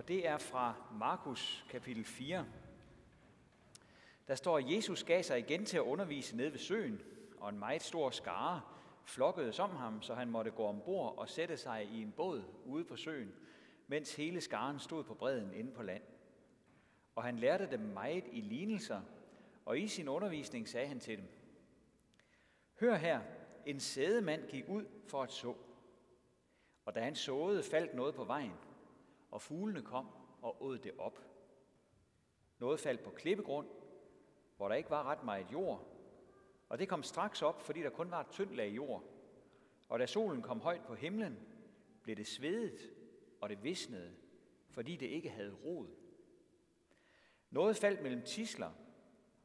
og det er fra Markus kapitel 4. Der står, at Jesus gav sig igen til at undervise nede ved søen, og en meget stor skare flokkede som ham, så han måtte gå ombord og sætte sig i en båd ude på søen, mens hele skaren stod på bredden inde på land. Og han lærte dem meget i lignelser, og i sin undervisning sagde han til dem, Hør her, en sædemand gik ud for at så. Og da han såede, faldt noget på vejen, og fuglene kom og åd det op. Noget faldt på klippegrund, hvor der ikke var ret meget jord, og det kom straks op, fordi der kun var et tyndt lag jord. Og da solen kom højt på himlen, blev det svedet, og det visnede, fordi det ikke havde rod. Noget faldt mellem tisler,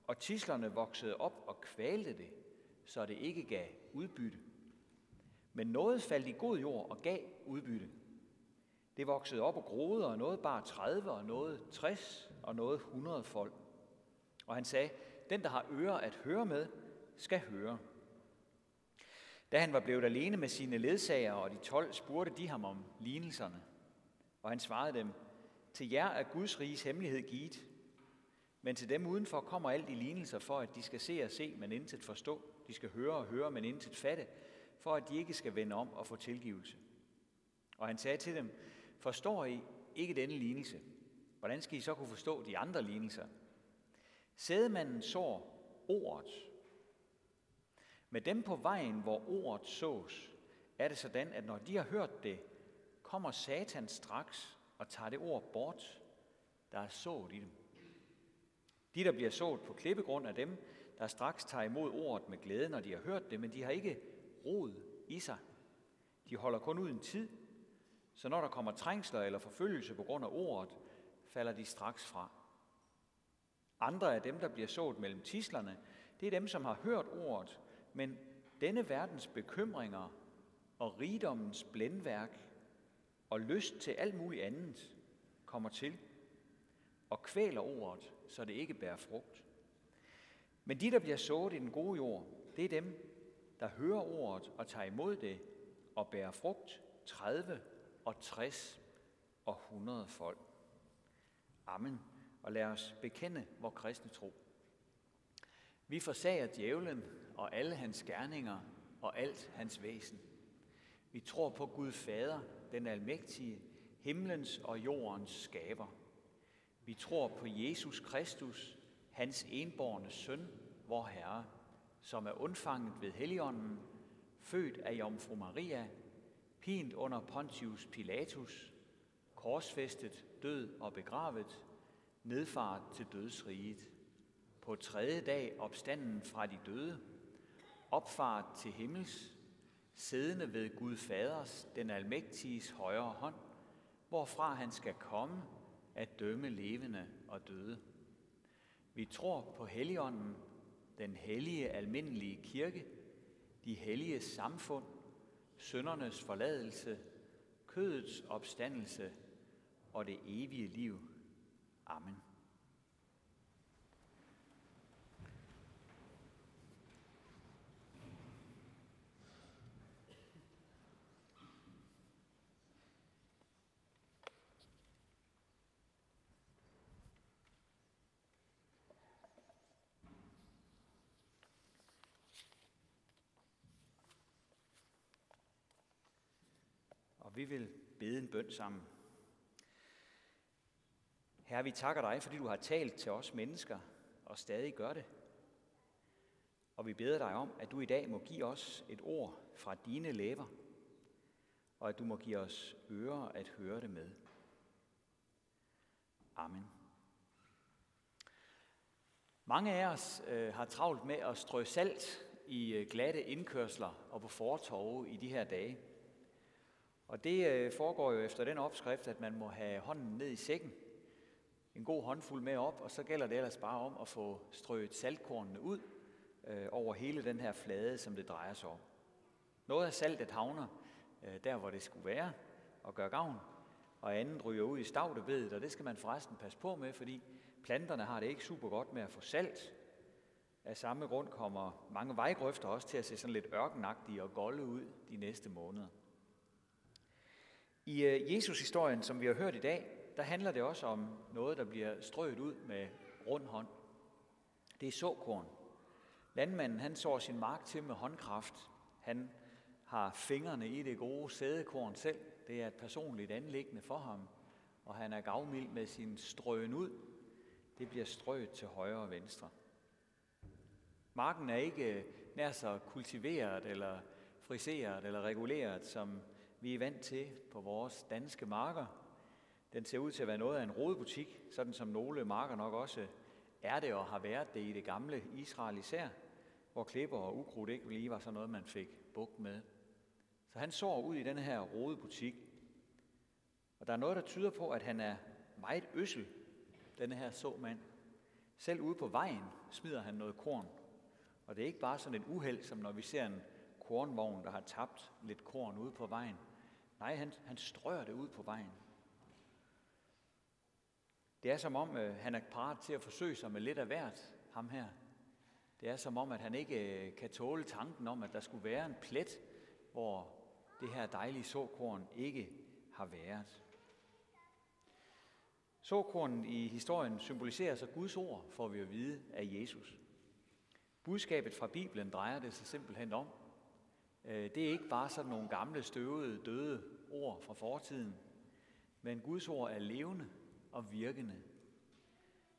og tislerne voksede op og kvalte det, så det ikke gav udbytte. Men noget faldt i god jord og gav udbytte. Det voksede op og groede, og noget bare 30, og noget 60, og noget 100 folk. Og han sagde, den der har ører at høre med, skal høre. Da han var blevet alene med sine ledsager og de tolv, spurgte de ham om lignelserne. Og han svarede dem, til jer er Guds riges hemmelighed givet, men til dem udenfor kommer alt i lignelser for, at de skal se og se, men intet forstå. De skal høre og høre, men intet fatte, for at de ikke skal vende om og få tilgivelse. Og han sagde til dem, forstår I ikke denne lignelse? Hvordan skal I så kunne forstå de andre lignelser? Sædemanden sår ordet. Med dem på vejen, hvor ordet sås, er det sådan, at når de har hørt det, kommer Satan straks og tager det ord bort, der er sået i dem. De, der bliver sået på klippegrund af dem, der straks tager imod ordet med glæde, når de har hørt det, men de har ikke rod i sig. De holder kun ud en tid, så når der kommer trængsler eller forfølgelse på grund af ordet, falder de straks fra. Andre af dem, der bliver sået mellem tislerne, det er dem, som har hørt ordet, men denne verdens bekymringer og rigdommens blændværk og lyst til alt muligt andet kommer til og kvæler ordet, så det ikke bærer frugt. Men de, der bliver sået i den gode jord, det er dem, der hører ordet og tager imod det og bærer frugt 30 og 60 og 100 folk. Amen. Og lad os bekende vor kristne tro. Vi forsager djævlen og alle hans gerninger og alt hans væsen. Vi tror på Gud Fader, den almægtige, himlens og jordens skaber. Vi tror på Jesus Kristus, hans enborne søn, vor Herre, som er undfanget ved Helligånden, født af Jomfru Maria, pint under Pontius Pilatus, korsfæstet, død og begravet, nedfart til dødsriget. På tredje dag opstanden fra de døde, opfart til himmels, siddende ved Gud Faders, den almægtiges højre hånd, hvorfra han skal komme at dømme levende og døde. Vi tror på Helligånden, den hellige almindelige kirke, de hellige samfund, søndernes forladelse, kødets opstandelse og det evige liv. Amen. Og vi vil bede en bøn sammen. Herre, vi takker dig, fordi du har talt til os mennesker og stadig gør det. Og vi beder dig om, at du i dag må give os et ord fra dine læber, og at du må give os ører at høre det med. Amen. Mange af os øh, har travlt med at strø salt i øh, glatte indkørsler og på fortorve i de her dage. Og det øh, foregår jo efter den opskrift, at man må have hånden ned i sækken, en god håndfuld med op, og så gælder det ellers bare om at få strøget saltkornene ud øh, over hele den her flade, som det drejer sig om. Noget af saltet havner øh, der, hvor det skulle være, og gør gavn, og andet ryger ud i stavtebedet, og det skal man forresten passe på med, fordi planterne har det ikke super godt med at få salt. Af samme grund kommer mange vejgrøfter også til at se sådan lidt ørkenagtige og golde ud de næste måneder. I øh, Jesus-historien, som vi har hørt i dag, der handler det også om noget, der bliver strøget ud med rund hånd. Det er såkorn. Landmanden han sår sin mark til med håndkraft. Han har fingrene i det gode sædekorn selv. Det er et personligt anlæggende for ham. Og han er gavmild med sin strøen ud. Det bliver strøet til højre og venstre. Marken er ikke nær så kultiveret eller friseret eller reguleret, som vi er vant til på vores danske marker. Den ser ud til at være noget af en rodebutik, sådan som nogle marker nok også er det og har været det i det gamle Israel især, hvor klipper og ukrudt ikke lige var sådan noget, man fik bukt med. Så han sår ud i den her rodebutik, og der er noget, der tyder på, at han er meget øssel, denne her såmand. Selv ude på vejen smider han noget korn. Og det er ikke bare sådan et uheld, som når vi ser en kornvogn, der har tabt lidt korn ude på vejen. Nej, han, han strør det ud på vejen. Det er som om, øh, han er parat til at forsøge sig med lidt af hvert, ham her. Det er som om, at han ikke øh, kan tåle tanken om, at der skulle være en plet, hvor det her dejlige såkorn ikke har været. Såkornen i historien symboliserer så Guds ord, får vi at vide af Jesus. Budskabet fra Bibelen drejer det sig simpelthen om. Øh, det er ikke bare sådan nogle gamle, støvede, døde ord fra fortiden, men Guds ord er levende og virkende.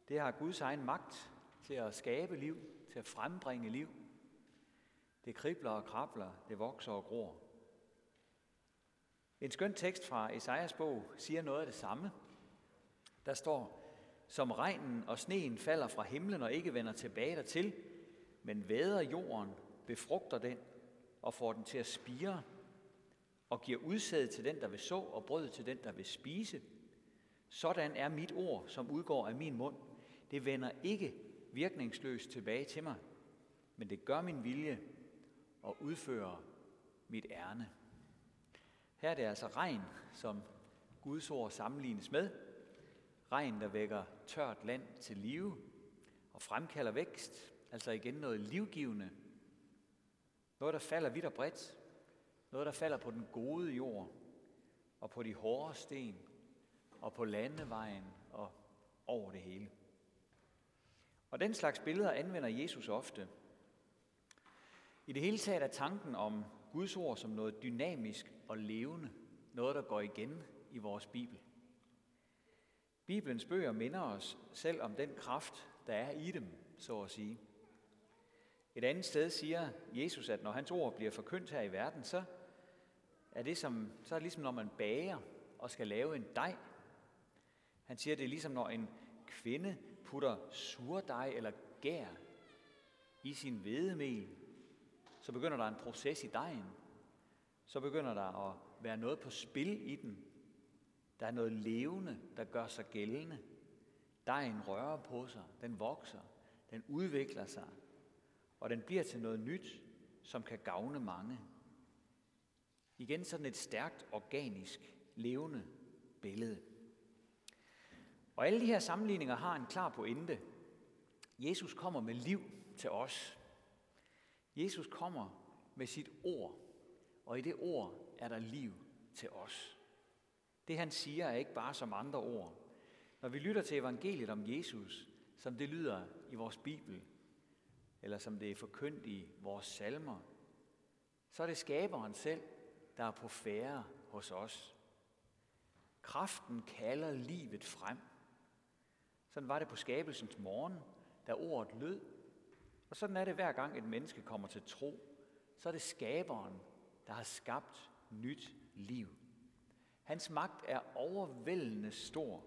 Det har Guds egen magt til at skabe liv, til at frembringe liv. Det kribler og krabler, det vokser og gror. En skøn tekst fra Esajas bog siger noget af det samme. Der står, som regnen og sneen falder fra himlen og ikke vender tilbage dertil, men væder jorden, befrugter den og får den til at spire, og giver udsæde til den, der vil så, og brød til den, der vil spise. Sådan er mit ord, som udgår af min mund. Det vender ikke virkningsløst tilbage til mig, men det gør min vilje og udfører mit ærne. Her er det altså regn, som Guds ord sammenlignes med. Regn, der vækker tørt land til live og fremkalder vækst, altså igen noget livgivende. Noget, der falder vidt og bredt. Noget, der falder på den gode jord og på de hårde sten og på landevejen og over det hele. Og den slags billeder anvender Jesus ofte. I det hele taget er tanken om Guds ord som noget dynamisk og levende, noget der går igen i vores Bibel. Bibelens bøger minder os selv om den kraft, der er i dem, så at sige. Et andet sted siger Jesus, at når hans ord bliver forkyndt her i verden, så er det, som, så er det ligesom, når man bager og skal lave en dej. Han siger, det er ligesom, når en kvinde putter surdej eller gær i sin hvedemel, så begynder der en proces i dejen. Så begynder der at være noget på spil i den. Der er noget levende, der gør sig gældende. Dejen rører på sig, den vokser, den udvikler sig, og den bliver til noget nyt, som kan gavne mange. Igen sådan et stærkt, organisk, levende billede. Og alle de her sammenligninger har en klar pointe. Jesus kommer med liv til os. Jesus kommer med sit ord, og i det ord er der liv til os. Det han siger er ikke bare som andre ord. Når vi lytter til evangeliet om Jesus, som det lyder i vores Bibel, eller som det er forkyndt i vores salmer, så er det skaberen selv, der er på færre hos os. Kraften kalder livet frem. Sådan var det på skabelsens morgen, da ordet lød. Og sådan er det hver gang et menneske kommer til tro. Så er det skaberen, der har skabt nyt liv. Hans magt er overvældende stor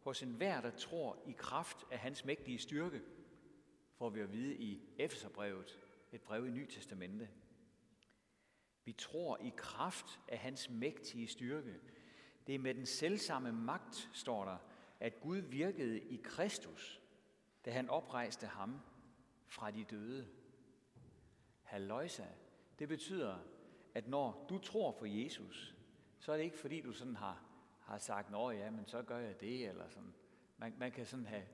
hos enhver, der tror i kraft af hans mægtige styrke, får vi at vide i Efeserbrevet, et brev i Ny Testamente. Vi tror i kraft af hans mægtige styrke. Det er med den selvsamme magt, står der, at Gud virkede i Kristus, da han oprejste ham fra de døde. Halløjsa, det betyder, at når du tror på Jesus, så er det ikke fordi, du sådan har, har sagt, nå ja, men så gør jeg det, eller sådan. Man, man kan sådan have,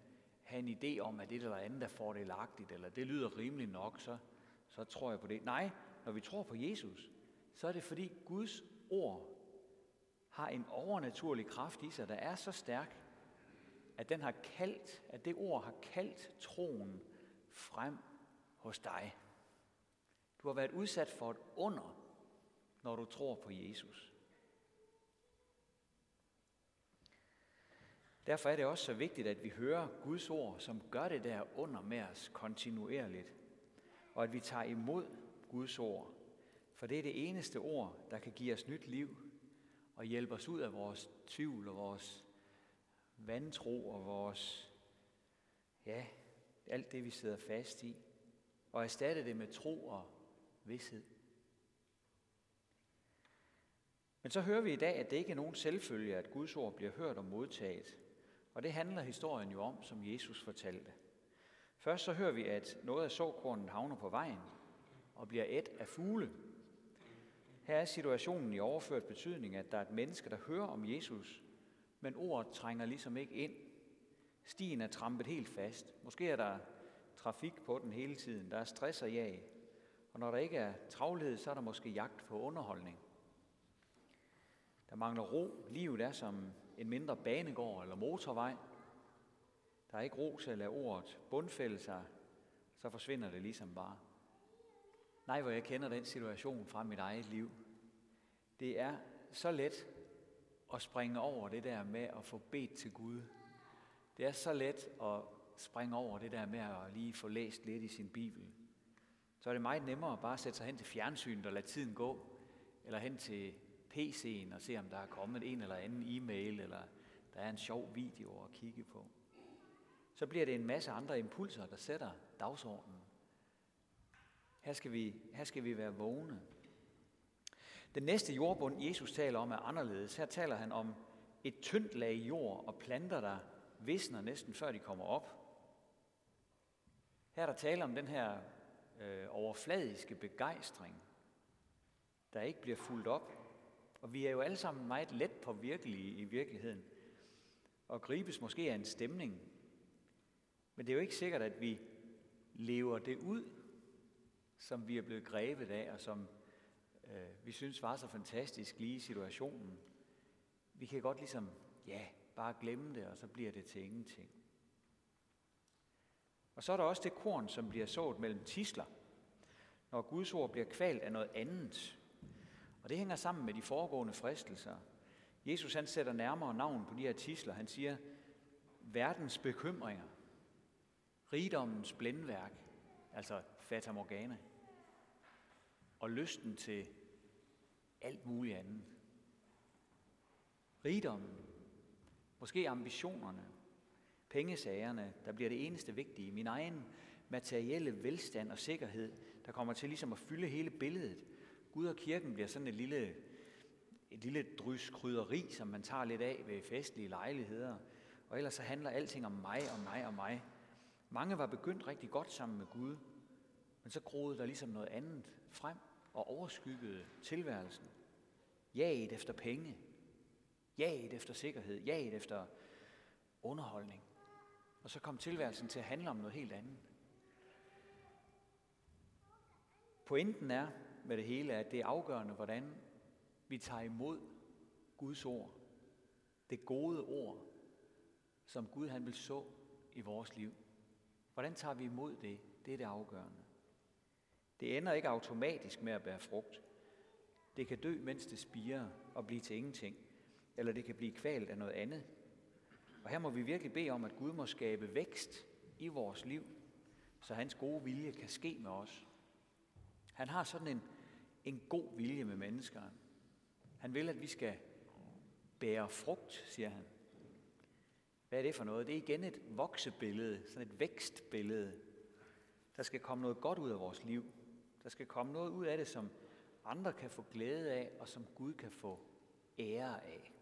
have en idé om, at det eller andet er fordelagtigt, eller det lyder rimeligt nok, så, så tror jeg på det. Nej, når vi tror på Jesus, så er det fordi Guds ord har en overnaturlig kraft i sig, der er så stærk, at den har kaldt, at det ord har kaldt troen frem hos dig. Du har været udsat for et under, når du tror på Jesus. Derfor er det også så vigtigt, at vi hører Guds ord, som gør det der under med os kontinuerligt. Og at vi tager imod Guds ord. For det er det eneste ord, der kan give os nyt liv og hjælpe os ud af vores tvivl og vores vantro og vores, ja, alt det vi sidder fast i. Og erstatte det med tro og vidshed. Men så hører vi i dag, at det ikke er nogen selvfølge, at Guds ord bliver hørt og modtaget. Og det handler historien jo om, som Jesus fortalte. Først så hører vi, at noget af såkornen havner på vejen og bliver et af fugle. Her er situationen i overført betydning, at der er et menneske, der hører om Jesus, men ordet trænger ligesom ikke ind. Stien er trampet helt fast. Måske er der trafik på den hele tiden. Der er stress og jag. Og når der ikke er travlhed, så er der måske jagt på underholdning. Der mangler ro. Livet er som en mindre banegård eller motorvej. Der er ikke ro til at lade ordet bundfælde sig, så forsvinder det ligesom bare. Nej, hvor jeg kender den situation fra mit eget liv. Det er så let at springe over det der med at få bedt til Gud. Det er så let at springe over det der med at lige få læst lidt i sin bibel. Så er det meget nemmere bare at sætte sig hen til fjernsynet og lade tiden gå, eller hen til PC'en og se, om der er kommet en eller anden e-mail, eller der er en sjov video at kigge på. Så bliver det en masse andre impulser, der sætter dagsordenen. Her skal vi, her skal vi være vågne. Den næste jordbund, Jesus taler om, er anderledes. Her taler han om et tyndt lag jord og planter, der visner næsten før de kommer op. Her er der tale om den her øh, overfladiske begejstring, der ikke bliver fuldt op. Og vi er jo alle sammen meget let på virkelige i virkeligheden. Og gribes måske af en stemning. Men det er jo ikke sikkert, at vi lever det ud, som vi er blevet grebet af, og som øh, vi synes var så fantastisk lige i situationen. Vi kan godt ligesom, ja, bare glemme det, og så bliver det til ingenting. Og så er der også det korn, som bliver sået mellem tisler, når Guds ord bliver kvalt af noget andet. Og det hænger sammen med de foregående fristelser. Jesus han sætter nærmere navn på de her tisler. Han siger, verdens bekymringer, rigdommens blændværk, altså fata morgana, og lysten til alt muligt andet. Rigdommen, måske ambitionerne, pengesagerne, der bliver det eneste vigtige. Min egen materielle velstand og sikkerhed, der kommer til ligesom at fylde hele billedet. Gud og kirken bliver sådan et lille, et lille drys krydderi, som man tager lidt af ved festlige lejligheder. Og ellers så handler alting om mig og mig og mig. Mange var begyndt rigtig godt sammen med Gud, men så groede der ligesom noget andet frem og overskyggede tilværelsen. Jaget efter penge, jaget efter sikkerhed, jaget efter underholdning. Og så kom tilværelsen til at handle om noget helt andet. Pointen er med det hele, at det er afgørende, hvordan vi tager imod Guds ord. Det gode ord, som Gud han vil så i vores liv. Hvordan tager vi imod det? Det er det afgørende. Det ender ikke automatisk med at bære frugt. Det kan dø, mens det spiger og blive til ingenting. Eller det kan blive kvalt af noget andet. Og her må vi virkelig bede om, at Gud må skabe vækst i vores liv, så hans gode vilje kan ske med os. Han har sådan en, en god vilje med mennesker. Han vil, at vi skal bære frugt, siger han. Hvad er det for noget? Det er igen et voksebillede, sådan et vækstbillede. Der skal komme noget godt ud af vores liv. Der skal komme noget ud af det, som andre kan få glæde af, og som Gud kan få ære af.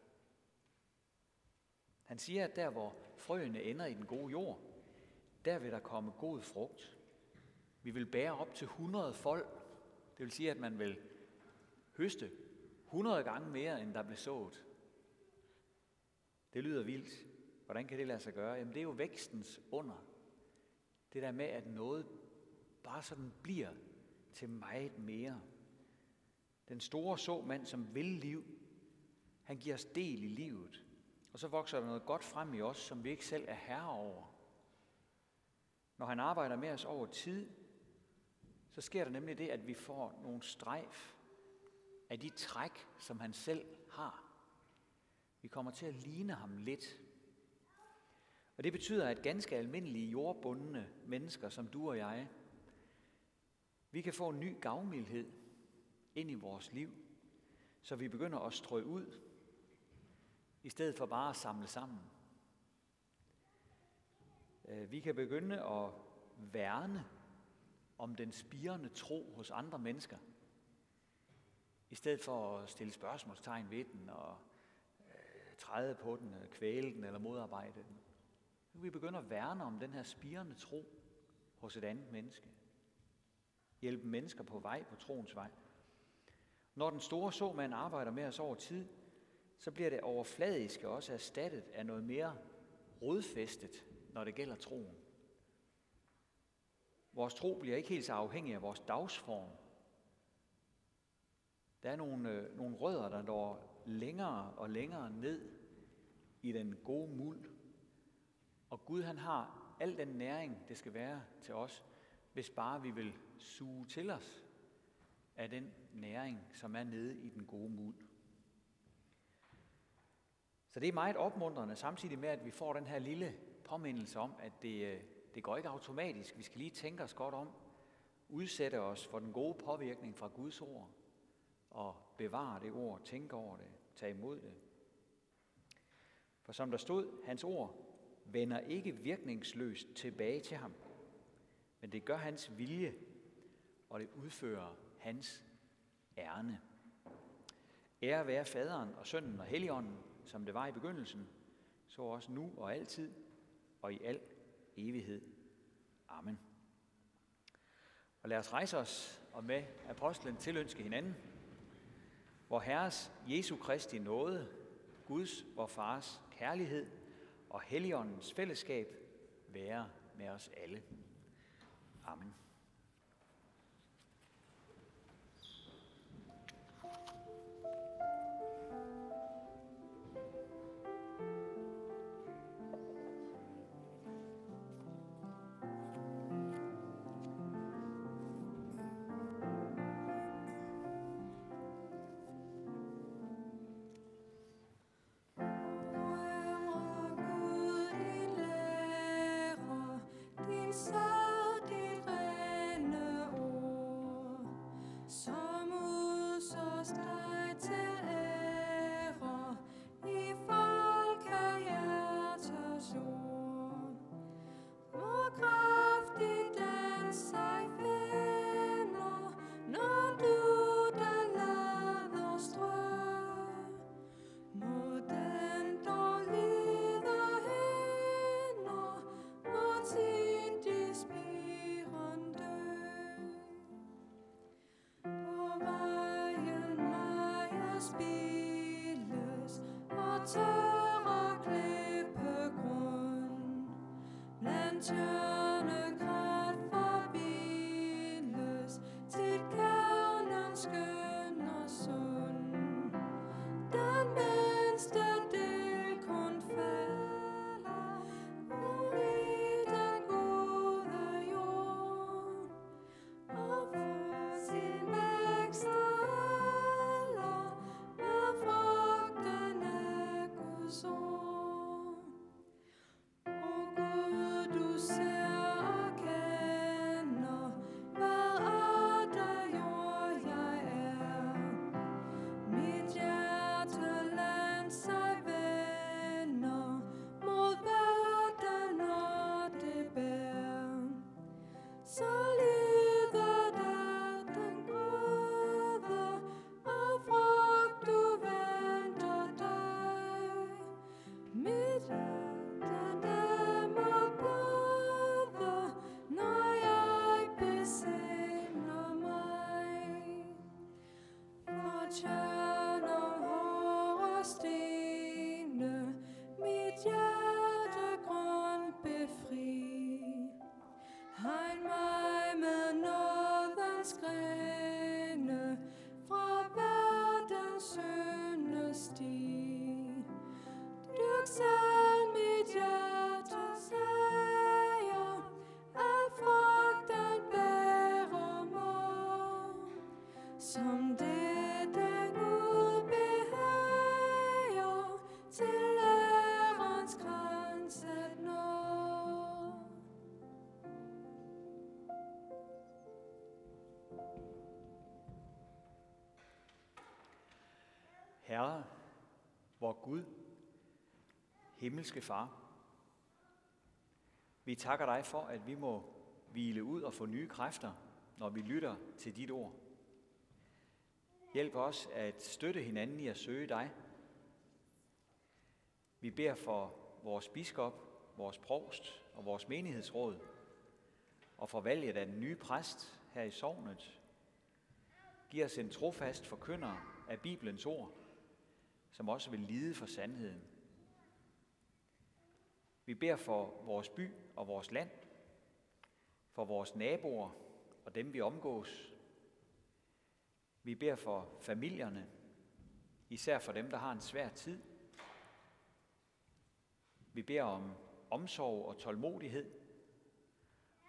Han siger, at der hvor frøene ender i den gode jord, der vil der komme god frugt. Vi vil bære op til 100 folk. Det vil sige, at man vil høste 100 gange mere, end der blev sået. Det lyder vildt. Hvordan kan det lade sig gøre? Jamen det er jo vækstens under. Det der med, at noget bare sådan bliver til meget mere. Den store såmand, som vil liv, Han giver os del i livet. Og så vokser der noget godt frem i os, som vi ikke selv er herre over. Når han arbejder med os over tid, så sker der nemlig det, at vi får nogle strejf af de træk, som han selv har. Vi kommer til at ligne ham lidt. Og det betyder, at ganske almindelige jordbundne mennesker, som du og jeg, vi kan få en ny gavmildhed ind i vores liv, så vi begynder at strø ud, i stedet for bare at samle sammen. Øh, vi kan begynde at værne om den spirende tro hos andre mennesker, i stedet for at stille spørgsmålstegn ved den og øh, træde på den, øh, kvæle den eller modarbejde den. Nu kan vi begynde at værne om den her spirende tro hos et andet menneske. Hjælpe mennesker på vej på troens vej. Når den store såmand arbejder med os over tid, så bliver det overfladiske også erstattet af noget mere rodfæstet, når det gælder troen. Vores tro bliver ikke helt så afhængig af vores dagsform. Der er nogle, øh, nogle rødder, der når længere og længere ned i den gode muld. Og Gud han har al den næring, det skal være til os, hvis bare vi vil suge til os af den næring, som er nede i den gode muld. Så det er meget opmuntrende, samtidig med, at vi får den her lille påmindelse om, at det, øh, det går ikke automatisk. Vi skal lige tænke os godt om, udsætte os for den gode påvirkning fra Guds ord, og bevare det ord, tænke over det, tage imod det. For som der stod, hans ord vender ikke virkningsløst tilbage til ham, men det gør hans vilje, og det udfører hans ærne. Ære være faderen og sønnen og helligånden, som det var i begyndelsen, så også nu og altid og i al evighed. Amen. Og lad os rejse os og med apostlen tilønske hinanden, hvor Herres Jesu Kristi nåde, Guds og Fars kærlighed og Helligåndens fællesskab være med os alle. Amen. just as child. Gud, himmelske Far, vi takker dig for, at vi må hvile ud og få nye kræfter, når vi lytter til dit ord. Hjælp os at støtte hinanden i at søge dig. Vi beder for vores biskop, vores provst og vores menighedsråd, og for valget af den nye præst her i sovnet. Giv os en trofast forkynder af Bibelens ord, som også vil lide for sandheden. Vi beder for vores by og vores land, for vores naboer og dem, vi omgås. Vi beder for familierne, især for dem, der har en svær tid. Vi beder om omsorg og tålmodighed,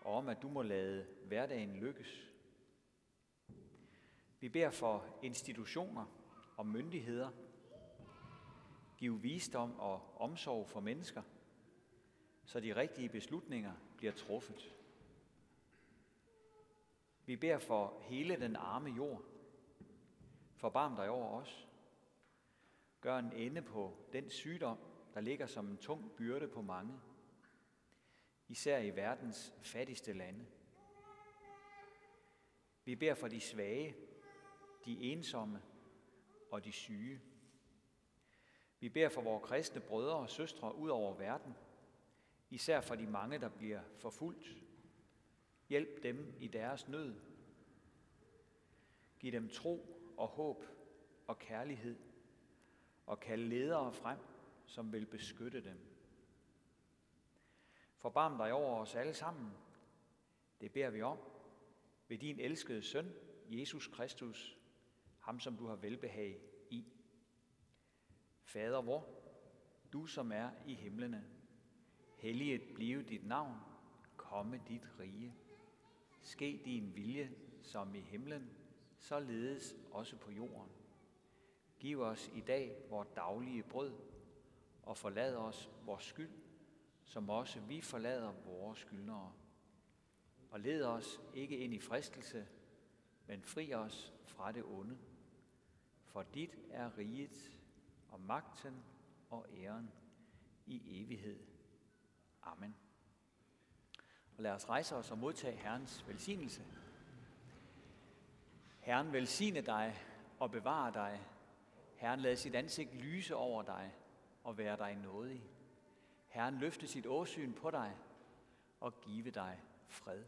og om, at du må lade hverdagen lykkes. Vi beder for institutioner og myndigheder. Giv visdom og omsorg for mennesker, så de rigtige beslutninger bliver truffet. Vi beder for hele den arme jord. Forbarm dig over os. Gør en ende på den sygdom, der ligger som en tung byrde på mange, især i verdens fattigste lande. Vi beder for de svage, de ensomme og de syge. Vi beder for vores kristne brødre og søstre ud over verden, især for de mange, der bliver forfulgt. Hjælp dem i deres nød. Giv dem tro og håb og kærlighed, og kald ledere frem, som vil beskytte dem. Forbarm dig over os alle sammen. Det beder vi om ved din elskede søn, Jesus Kristus, ham som du har velbehag. Fader vor, du som er i himlene, helliget blive dit navn, komme dit rige. Ske din vilje som i himlen, således også på jorden. Giv os i dag vores daglige brød, og forlad os vores skyld, som også vi forlader vores skyldnere. Og led os ikke ind i fristelse, men fri os fra det onde. For dit er riget og magten og æren i evighed. Amen. Og lad os rejse os og modtage Herrens velsignelse. Herren velsigne dig og bevare dig. Herren lad sit ansigt lyse over dig og være dig nådig. Herren løfte sit åsyn på dig og give dig fred.